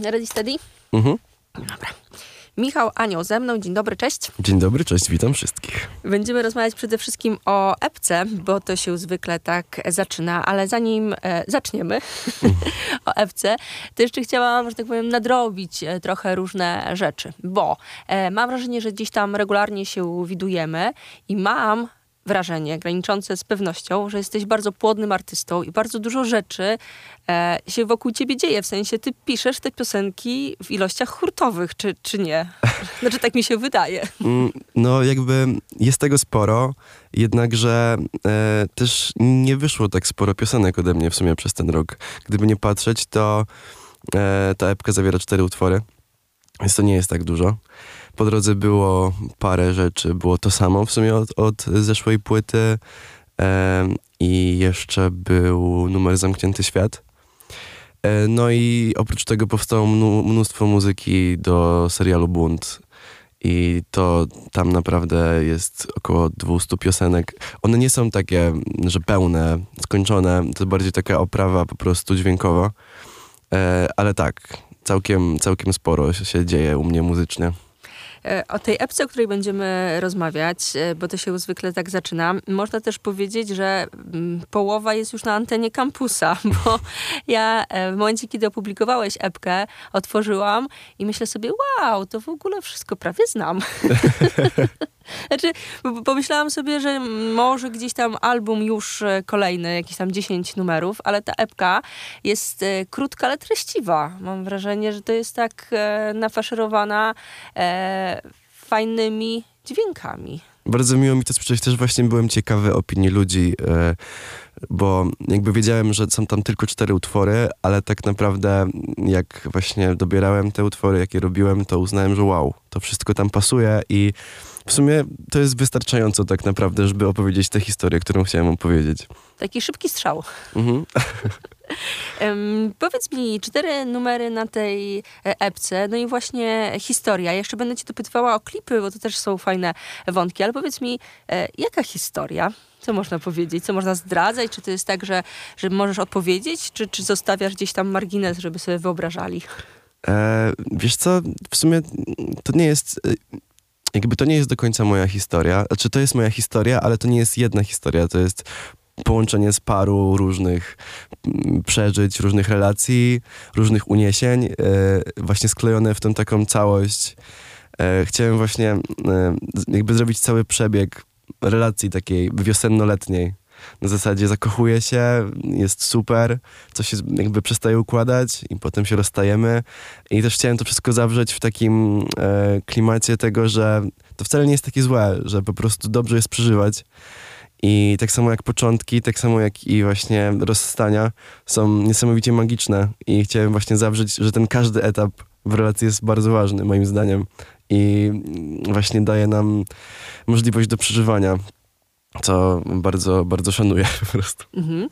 Ready, steady? Mhm. Dobra. Michał Anioł ze mną. Dzień dobry, cześć. Dzień dobry, cześć, witam wszystkich. Będziemy rozmawiać przede wszystkim o epce, bo to się zwykle tak zaczyna, ale zanim e, zaczniemy o epce, to jeszcze chciałam, że tak powiem, nadrobić e, trochę różne rzeczy, bo e, mam wrażenie, że gdzieś tam regularnie się widujemy i mam wrażenie graniczące z pewnością, że jesteś bardzo płodnym artystą i bardzo dużo rzeczy e, się wokół ciebie dzieje. W sensie ty piszesz te piosenki w ilościach hurtowych, czy, czy nie? Znaczy tak mi się wydaje. Mm, No jakby jest tego sporo, jednakże e, też nie wyszło tak sporo piosenek ode mnie w sumie przez ten rok. Gdyby nie patrzeć, to e, ta epka zawiera cztery utwory, więc to nie jest tak dużo. Po drodze było parę rzeczy, było to samo w sumie od, od zeszłej płyty e, i jeszcze był numer Zamknięty Świat. E, No i oprócz tego powstało mnóstwo muzyki do serialu Bunt. I to tam naprawdę jest około 200 piosenek. One nie są takie, że pełne, skończone, to bardziej taka oprawa po prostu dźwiękowa. E, ale tak, całkiem, całkiem sporo się dzieje u mnie muzycznie. E, O tej epce, o której będziemy rozmawiać, e, bo to się zwykle tak zaczyna, można też powiedzieć, że mm, połowa jest już na antenie kampusa, bo ja e, w momencie, kiedy opublikowałeś epkę, otworzyłam i myślę sobie, wow, to w ogóle wszystko prawie znam. Znaczy, pomyślałam sobie, że może gdzieś tam album już e, kolejny, jakieś tam 10 numerów, ale ta epka jest e, krótka, ale treściwa. Mam wrażenie, że to jest tak e, nafaszerowana e, fajnymi dźwiękami. Bardzo miło mi to słyszeć, też właśnie byłem ciekawy opinii ludzi, e, bo jakby wiedziałem, że są tam tylko cztery utwory, ale tak naprawdę jak właśnie dobierałem te utwory, jakie robiłem, to uznałem, że wow, to wszystko tam pasuje i w sumie to jest wystarczająco tak naprawdę, żeby opowiedzieć tę historię, którą chciałem opowiedzieć. Taki szybki strzał. Mhm. Em, powiedz mi, cztery numery na tej e, epce, no i właśnie historia. Jeszcze będę cię dopytywała o klipy, bo to też są fajne wątki, ale powiedz mi, e, jaka historia? Co można powiedzieć? Co można zdradzać? Czy to jest tak, że, że możesz odpowiedzieć, czy, czy zostawiasz gdzieś tam margines, żeby sobie wyobrażali? E, wiesz co, w sumie to nie jest. Jakby to nie jest do końca moja historia. Znaczy, to jest moja historia, ale to nie jest jedna historia. To jest połączenie z paru różnych mm, przeżyć, różnych relacji, różnych uniesień, e, właśnie sklejone w tą taką całość. E, chciałem właśnie z- jakby zrobić cały przebieg relacji takiej wiosenno-letniej. Na zasadzie zakochuję się, jest super, coś się jakby przestaje układać i potem się rozstajemy. I też chciałem to wszystko zawrzeć w takim e, klimacie tego, że to wcale nie jest takie złe, że po prostu dobrze jest przeżywać. I tak samo jak początki, tak samo jak i właśnie rozstania są niesamowicie magiczne. I chciałem właśnie zawrzeć, że ten każdy etap w relacji jest bardzo ważny, moim zdaniem. I właśnie daje nam możliwość do przeżywania, co bardzo, bardzo szanuję po prostu. Mhm.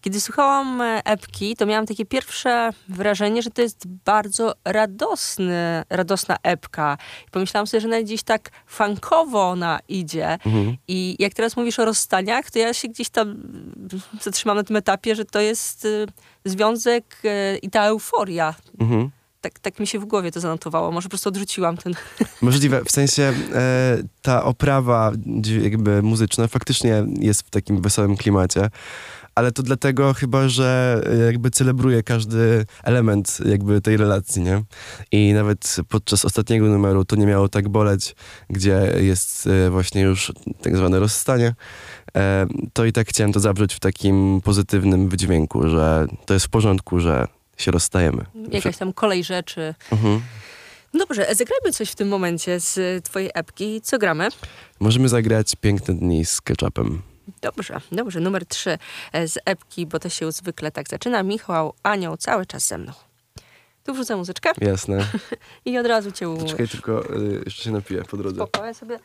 Kiedy słuchałam e, epki, to miałam takie pierwsze wrażenie, że to jest bardzo radosny, radosna epka. Pomyślałam sobie, że nawet gdzieś tak funkowo ona idzie. Mhm. I jak teraz mówisz o rozstaniach, to ja się gdzieś tam mm, zatrzymam na tym etapie, że to jest y, związek y, i ta euforia. Mhm. Tak, tak mi się w głowie to zanotowało. Może po prostu odrzuciłam ten... Możliwe, w sensie e, ta oprawa jakby muzyczna faktycznie jest w takim wesołym klimacie, ale to dlatego chyba, że jakby celebruje każdy element jakby tej relacji, nie? I nawet podczas ostatniego numeru to nie miało tak boleć, gdzie jest e, właśnie już tak zwane rozstanie, e, to i tak chciałem to zawrzeć w takim pozytywnym wydźwięku, że to jest w porządku, że się rozstajemy. Jakaś tam kolej rzeczy. Mhm. Dobrze, zagrajmy coś w tym momencie z y, twojej epki. Co gramy? Możemy zagrać Piękne dni z ketchupem. Dobrze, dobrze. Numer trzy e, z epki, bo to się zwykle tak zaczyna. Michał, Anioł, cały czas ze mną. Tu wrzucę muzyczkę Jasne. i od razu cię ułóż. Czekaj, tylko y, jeszcze się napiję po drodze. Spoko, ja sobie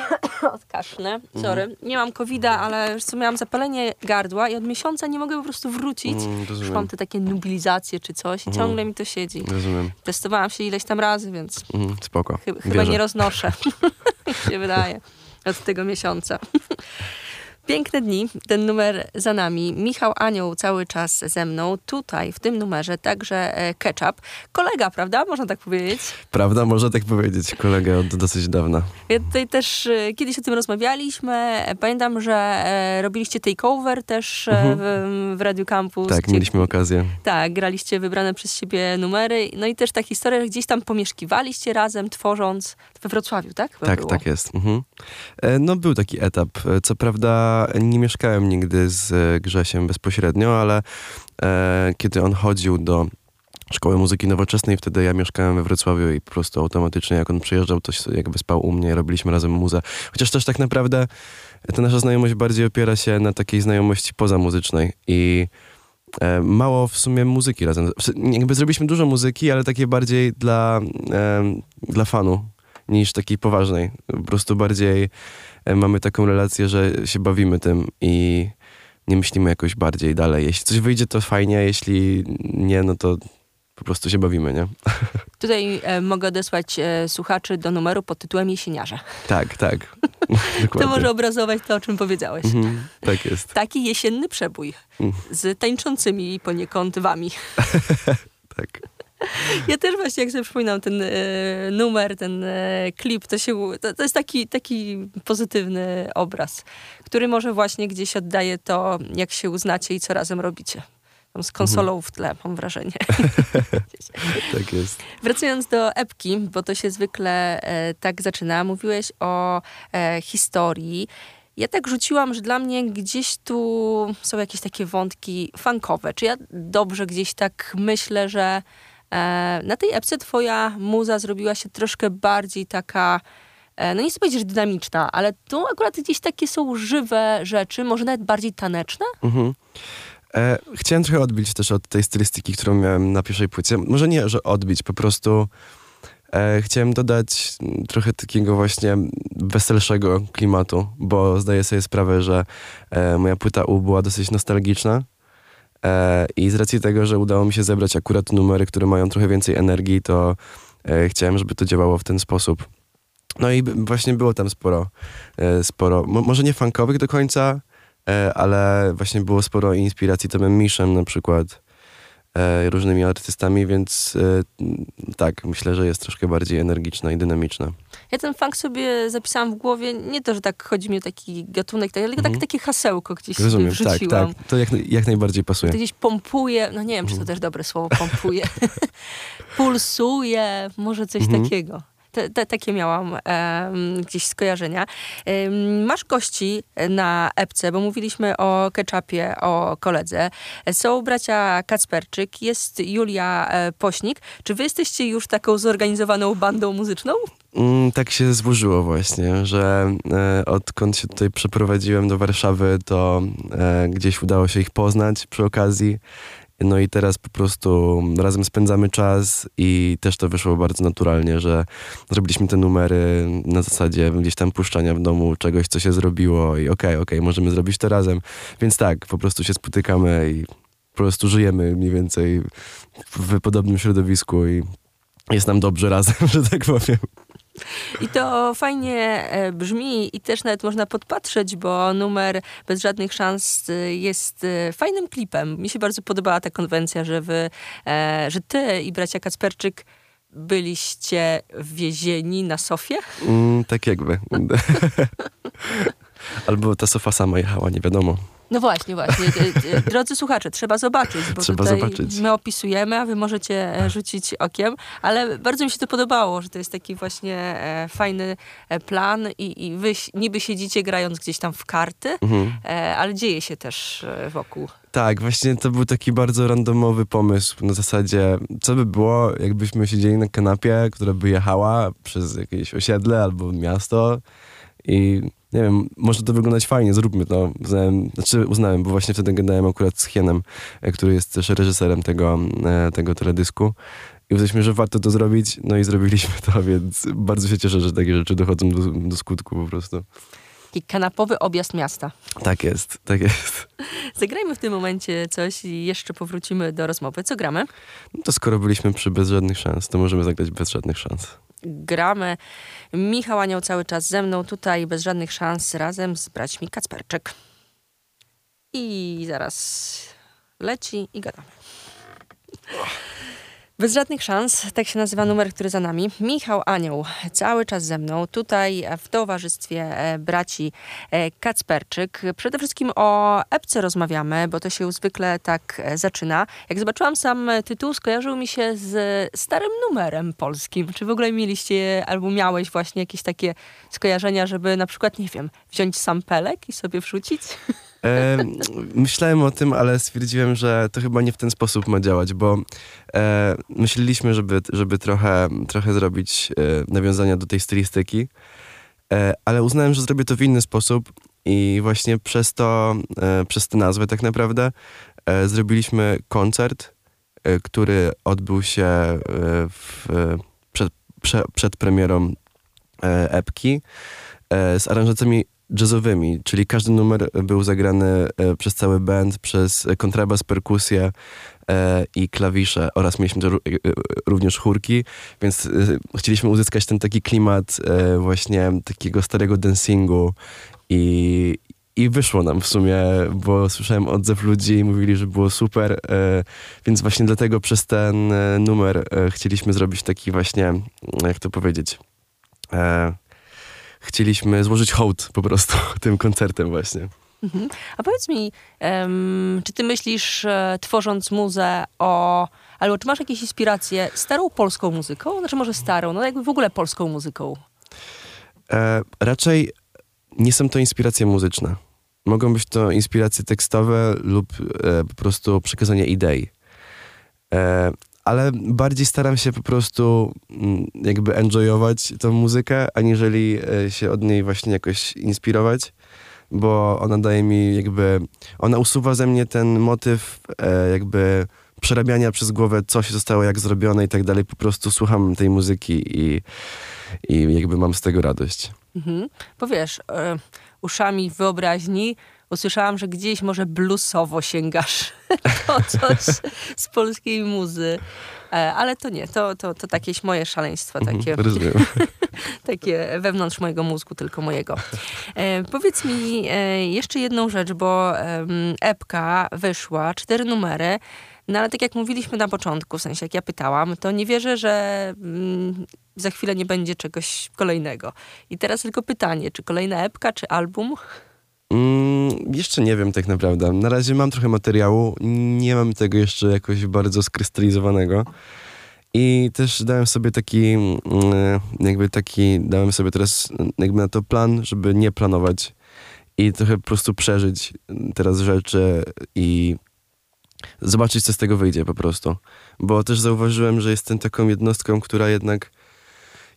odkasznę. Sorry, nie mam covid ale co, miałam zapalenie gardła i od miesiąca nie mogę po prostu wrócić. Mm, Już mam te takie nubilizacje czy coś i Mhm. ciągle mi to siedzi. Rozumiem. Testowałam się ileś tam razy, więc Mhm, spoko. chy- chyba Wierzę. nie roznoszę. Się wydaje. Od tego miesiąca. Piękne dni, ten numer za nami. Michał Anioł cały czas ze mną. Tutaj, w tym numerze, także e, Ketchup. Kolega, prawda? Można tak powiedzieć? Prawda, można tak powiedzieć, kolega od dosyć dawna. Ja tutaj też e, kiedyś o tym rozmawialiśmy. Pamiętam, że e, robiliście takeover też mhm. w, w Radio Campus. Tak, gdzie, mieliśmy okazję. Tak, graliście wybrane przez siebie numery. No i też ta historia, że gdzieś tam pomieszkiwaliście razem, tworząc we Wrocławiu, tak? Tak, było. tak jest. Mhm. No był taki etap. Co prawda nie mieszkałem nigdy z e, Grzesiem bezpośrednio, ale e, kiedy on chodził do Szkoły Muzyki Nowoczesnej, wtedy ja mieszkałem we Wrocławiu i po prostu automatycznie jak on przyjeżdżał, to jakby spał u mnie, robiliśmy razem muzę. Chociaż też tak naprawdę ta nasza znajomość bardziej opiera się na takiej znajomości pozamuzycznej i e, mało w sumie muzyki razem. Jakby zrobiliśmy dużo muzyki, ale takie bardziej dla, e, dla fanu niż takiej poważnej. Po prostu bardziej E, mamy taką relację, że się bawimy tym i nie myślimy jakoś bardziej dalej. Jeśli coś wyjdzie, to fajnie, jeśli nie, no to po prostu się bawimy, nie? Tutaj e, mogę odesłać e, słuchaczy do numeru pod tytułem Jesieniarze. Tak, tak. to może obrazować to, o czym powiedziałeś. Mhm, tak jest. Taki jesienny przebój mm. z tańczącymi poniekąd wami. tak. Ja też właśnie, jak sobie przypominam ten e, numer, ten e, klip, to, się, to, to, jest taki, taki pozytywny obraz, który może właśnie gdzieś oddaje to, jak się uznacie i co razem robicie. Tam z konsolą w tle, mam wrażenie. tak jest. Wracając do epki, bo to się zwykle e, tak zaczyna. Mówiłeś o e, historii. Ja tak rzuciłam, że dla mnie gdzieś tu są jakieś takie wątki funkowe. Czy ja dobrze gdzieś tak myślę, że na tej epce twoja muza zrobiła się troszkę bardziej taka, e, no nie chcę powiedzieć, że dynamiczna, ale tu akurat gdzieś takie są żywe rzeczy, może nawet bardziej taneczne? Mhm. E, chciałem trochę odbić też od tej stylistyki, którą miałem na pierwszej płycie. Może nie, że odbić, po prostu e, chciałem dodać trochę takiego właśnie weselszego klimatu, bo zdaję sobie sprawę, że e, moja płyta U była dosyć nostalgiczna E, I z racji tego, że udało mi się zebrać akurat numery, które mają trochę więcej energii, to e, chciałem, żeby to działało w ten sposób. No i właśnie było tam sporo, e, sporo, może nie funkowych do końca, ale właśnie było sporo inspiracji Tomem Miszem na przykład, różnymi artystami, więc tak, myślę, że jest troszkę bardziej energiczna i dynamiczna. Ja ten funk sobie zapisałam w głowie, nie to, że tak chodzi mi o taki gatunek, mhm. tak, takie hasełko gdzieś Rozumiem, wrzuciłam. Tak, tak. To jak, jak najbardziej pasuje. To gdzieś pompuje, no nie wiem, czy to mhm. też dobre słowo, pompuje. Pulsuje, może coś mhm. takiego. Te, te, takie miałam gdzieś skojarzenia. masz gości na epce, bo mówiliśmy o ketchupie, o koledze. Są bracia Kacperczyk, jest Julia e, Pośnik. Czy wy jesteście już taką zorganizowaną bandą muzyczną? Mm, tak się złożyło właśnie, że e, odkąd się tutaj przeprowadziłem do Warszawy, to e, gdzieś udało się ich poznać przy okazji. No i teraz po prostu razem spędzamy czas i też to wyszło bardzo naturalnie, że zrobiliśmy te numery na zasadzie gdzieś tam puszczania w domu czegoś, co się zrobiło i okej, okay, okej, okay, możemy zrobić to razem. Więc tak, po prostu się spotykamy i po prostu żyjemy mniej więcej w podobnym środowisku i jest nam dobrze razem, że tak powiem. I to fajnie e, brzmi i też nawet można podpatrzeć, bo numer bez żadnych szans e, jest e, fajnym klipem. Mi się bardzo podobała ta konwencja, że wy, że ty i bracia Kacperczyk byliście wiezieni na sofie? Mm, tak jakby. Albo ta sofa sama jechała, nie wiadomo. No właśnie, właśnie. E, e, drodzy słuchacze, trzeba zobaczyć, bo trzeba zobaczyć. my opisujemy, a wy możecie e, rzucić okiem, ale bardzo mi się to podobało, że to jest taki właśnie fajny plan i, i wy niby siedzicie grając gdzieś tam w karty, mhm. ale dzieje się też wokół. Tak, właśnie to był taki bardzo randomowy pomysł. Na zasadzie, co by było, jakbyśmy siedzieli na kanapie, która by jechała przez jakieś osiedle albo miasto i nie wiem, może to wyglądać fajnie, zróbmy to. Uznałem, znaczy uznałem, bo właśnie wtedy gadałem akurat z Hienem, e, który jest też reżyserem tego, e, tego teledysku. I uznaliśmy, że warto to zrobić, no i zrobiliśmy to, więc bardzo się cieszę, że takie rzeczy dochodzą do, do skutku po prostu. Taki kanapowy objazd miasta. Tak jest, tak jest. Zagrajmy w tym momencie coś i jeszcze powrócimy do rozmowy. Co gramy? No to skoro byliśmy przy Bez Żadnych Szans, to możemy zagrać Bez Żadnych Szans gramę. Michał Anioł cały czas ze mną tutaj, bez żadnych szans, razem z braćmi Kacperczyk. I zaraz leci i gadamy. Bez żadnych szans, tak się nazywa numer, który za nami. Michał Anioł, cały czas ze mną, tutaj w towarzystwie e, braci e, Kacperczyk. Przede wszystkim o epce rozmawiamy, bo to się zwykle tak e, zaczyna. Jak zobaczyłam sam tytuł, skojarzył mi się z starym numerem polskim. Czy w ogóle mieliście, albo miałeś właśnie jakieś takie skojarzenia, żeby na przykład, nie wiem, wziąć sampelek i sobie wrzucić? E, myślałem o tym, ale stwierdziłem, że to chyba nie w ten sposób ma działać, bo e, myśleliśmy, żeby, żeby trochę, trochę zrobić e, nawiązania do tej stylistyki, e, ale uznałem, że zrobię to w inny sposób i właśnie przez to, e, przez tę nazwę tak naprawdę e, zrobiliśmy koncert, który odbył się w, przed, prze, przed premierą epki z aranżacjami jazzowymi, czyli każdy numer był zagrany e, przez cały band, przez kontrabas, perkusję e, i klawisze oraz mieliśmy e, również chórki, więc chcieliśmy uzyskać ten taki klimat właśnie takiego starego dancingu i, i wyszło nam w sumie, bo słyszałem odzew ludzi i mówili, że było super, więc właśnie dlatego przez ten numer chcieliśmy zrobić taki właśnie, jak to powiedzieć, chcieliśmy złożyć hołd po prostu tym koncertem właśnie. Mhm. A powiedz mi, um, czy ty myślisz, e, tworząc muzę o... Albo czy masz jakieś inspiracje starą polską muzyką? Znaczy może starą, no jakby w ogóle polską muzyką? E, raczej nie są to inspiracje muzyczne. Mogą być to inspiracje tekstowe lub e, po prostu przekazanie idei. E, ale bardziej staram się po prostu mm, jakby enjoyować tą muzykę, aniżeli e, się od niej właśnie jakoś inspirować, bo ona daje mi jakby, ona usuwa ze mnie ten motyw e, jakby przerabiania przez głowę, co się zostało, jak zrobione i tak dalej. Po prostu słucham tej muzyki i, i jakby mam z tego radość. Mhm. Y, uszami wyobraźni usłyszałam, że gdzieś może bluesowo sięgasz po coś z polskiej muzy. E, ale to nie, to, to, to jakieś moje szaleństwa, mhm, takie, takie wewnątrz mojego mózgu, tylko mojego. E, powiedz mi e, jeszcze jedną rzecz, bo e, epka wyszła, cztery numery, no ale tak jak mówiliśmy na początku, w sensie jak ja pytałam, to nie wierzę, że mm, za chwilę nie będzie czegoś kolejnego. I teraz tylko pytanie, czy kolejna epka, czy album? Mm, jeszcze nie wiem tak naprawdę. Na razie mam trochę materiału, nie mam tego jeszcze jakoś bardzo skrystalizowanego. I też dałem sobie taki, mm, jakby taki, dałem sobie teraz jakby na to plan, żeby nie planować i trochę po prostu przeżyć teraz rzeczy i zobaczyć, co z tego wyjdzie po prostu. Bo też zauważyłem, że jestem taką jednostką, która jednak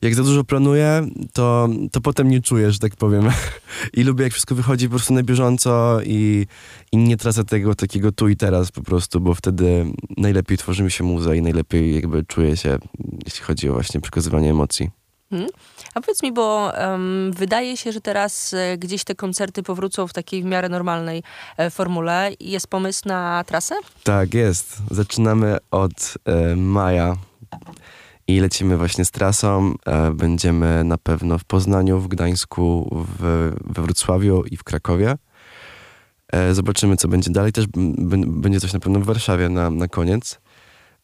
jak za dużo planuję, to, to potem nie czuję, że tak powiem. I lubię, jak wszystko wychodzi po prostu na bieżąco i, i nie tracę tego takiego tu i teraz po prostu, bo wtedy najlepiej tworzy mi się muza i najlepiej jakby czuję się, jeśli chodzi o właśnie przekazywanie emocji. Hmm. A powiedz mi, bo um, wydaje się, że teraz e, gdzieś te koncerty powrócą w takiej w miarę normalnej e, formule. Jest pomysł na trasę? Tak, jest. Zaczynamy od e, maja i lecimy właśnie z trasą. E, będziemy na pewno w Poznaniu, w Gdańsku, w, we Wrocławiu i w Krakowie. E, zobaczymy, co będzie dalej. Też będzie coś na pewno w Warszawie na, na koniec.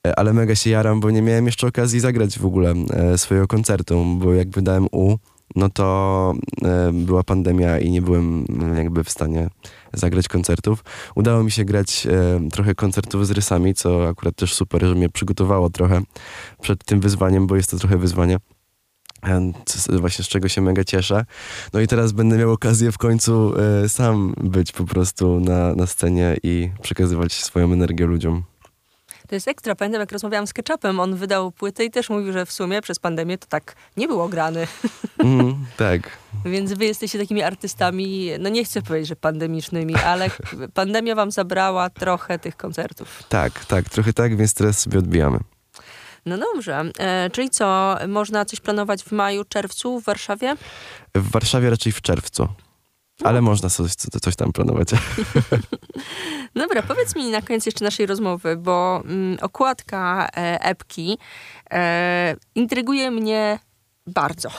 E, ale mega się jaram, bo nie miałem jeszcze okazji zagrać w ogóle swojego koncertu, bo jak wydałem U, no to była pandemia i nie byłem jakby w stanie zagrać koncertów. Udało mi się grać e, trochę koncertów z rysami, co akurat też super, że mnie przygotowało trochę przed tym wyzwaniem, bo jest to trochę wyzwanie. Właśnie z czego się mega cieszę. No i teraz będę miał okazję w końcu e, sam być po prostu na, na scenie i przekazywać swoją energię ludziom. To jest ekstra. Pamiętam, jak rozmawiałam z Ketchupem, on wydał płytę i też mówił, że w sumie przez pandemię to tak nie było grany. Mm, tak. Więc wy jesteście takimi artystami, no nie chcę powiedzieć, że pandemicznymi, ale pandemia wam zabrała trochę tych koncertów. Tak, tak, trochę tak, więc teraz sobie odbijamy. No dobrze, e, czyli co, można coś planować w maju, czerwcu w Warszawie? W Warszawie raczej w czerwcu. Ale można coś, coś tam planować. Dobra, powiedz mi na koniec jeszcze naszej rozmowy, bo mm, okładka e, epki e, intryguje mnie Bardzo.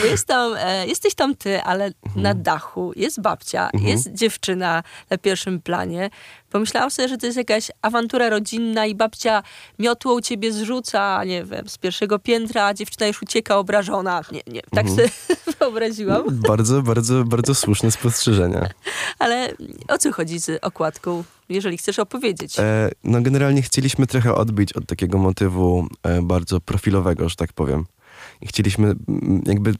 Bo jest tam, e, jesteś tam ty, ale Mhm. na dachu jest babcia, jest dziewczyna na pierwszym planie. Pomyślałam sobie, że to jest jakaś awantura rodzinna i babcia miotło u ciebie zrzuca, nie wiem, z pierwszego piętra, a dziewczyna już ucieka obrażona. Nie, nie, tak Mhm. sobie wyobraziłam. Bardzo, bardzo, bardzo słuszne spostrzeżenia. Ale o co chodzi z okładką, jeżeli chcesz opowiedzieć? E, no generalnie chcieliśmy trochę odbić od takiego motywu e, bardzo profilowego, że tak powiem. I chcieliśmy mm, jakby,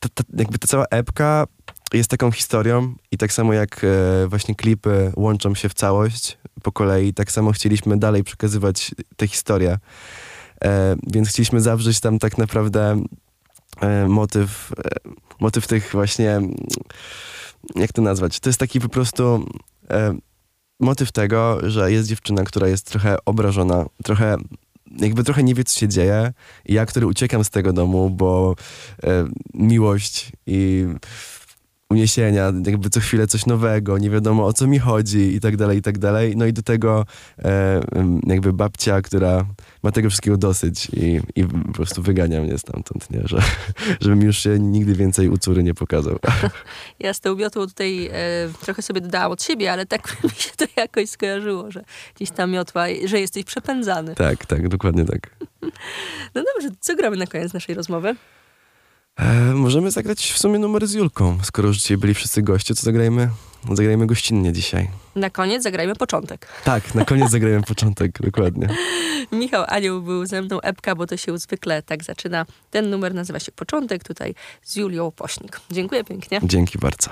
ta, ta, jakby ta cała epka jest taką historią i tak samo jak e, właśnie klipy łączą się w całość po kolei, tak samo chcieliśmy dalej przekazywać tę historię. E, więc chcieliśmy zawrzeć tam tak naprawdę e, motyw, e, motyw tych właśnie, jak to nazwać? To jest taki po prostu e, motyw tego, że jest dziewczyna, która jest trochę obrażona, trochę jakby trochę nie wie, co się dzieje. I ja, który uciekam z tego domu, bo e, miłość i uniesienia, jakby co chwilę coś nowego, nie wiadomo o co mi chodzi i tak dalej, i tak dalej. No i do tego e, jakby babcia, która ma tego wszystkiego dosyć i, i po prostu wygania mnie stamtąd, nie? Że, żebym już się nigdy więcej u córy nie pokazał. Ja z tą miotłą tutaj e, trochę sobie dodałam od siebie, ale tak mi się to jakoś skojarzyło, że gdzieś ta miotła, że jesteś przepędzany. tak, tak, dokładnie tak. No dobrze, co gramy na koniec naszej rozmowy? E, możemy zagrać w sumie numer z Julką. Skoro już dzisiaj byli wszyscy goście, to zagrajmy, zagrajmy gościnnie dzisiaj. Na koniec zagrajmy początek. Tak, na koniec zagrajmy początek, dokładnie. Michał Anioł był ze mną, Epka, bo to się zwykle tak zaczyna. Ten numer nazywa się Początek, tutaj z Julią Pośnik. Dziękuję pięknie. Dzięki bardzo.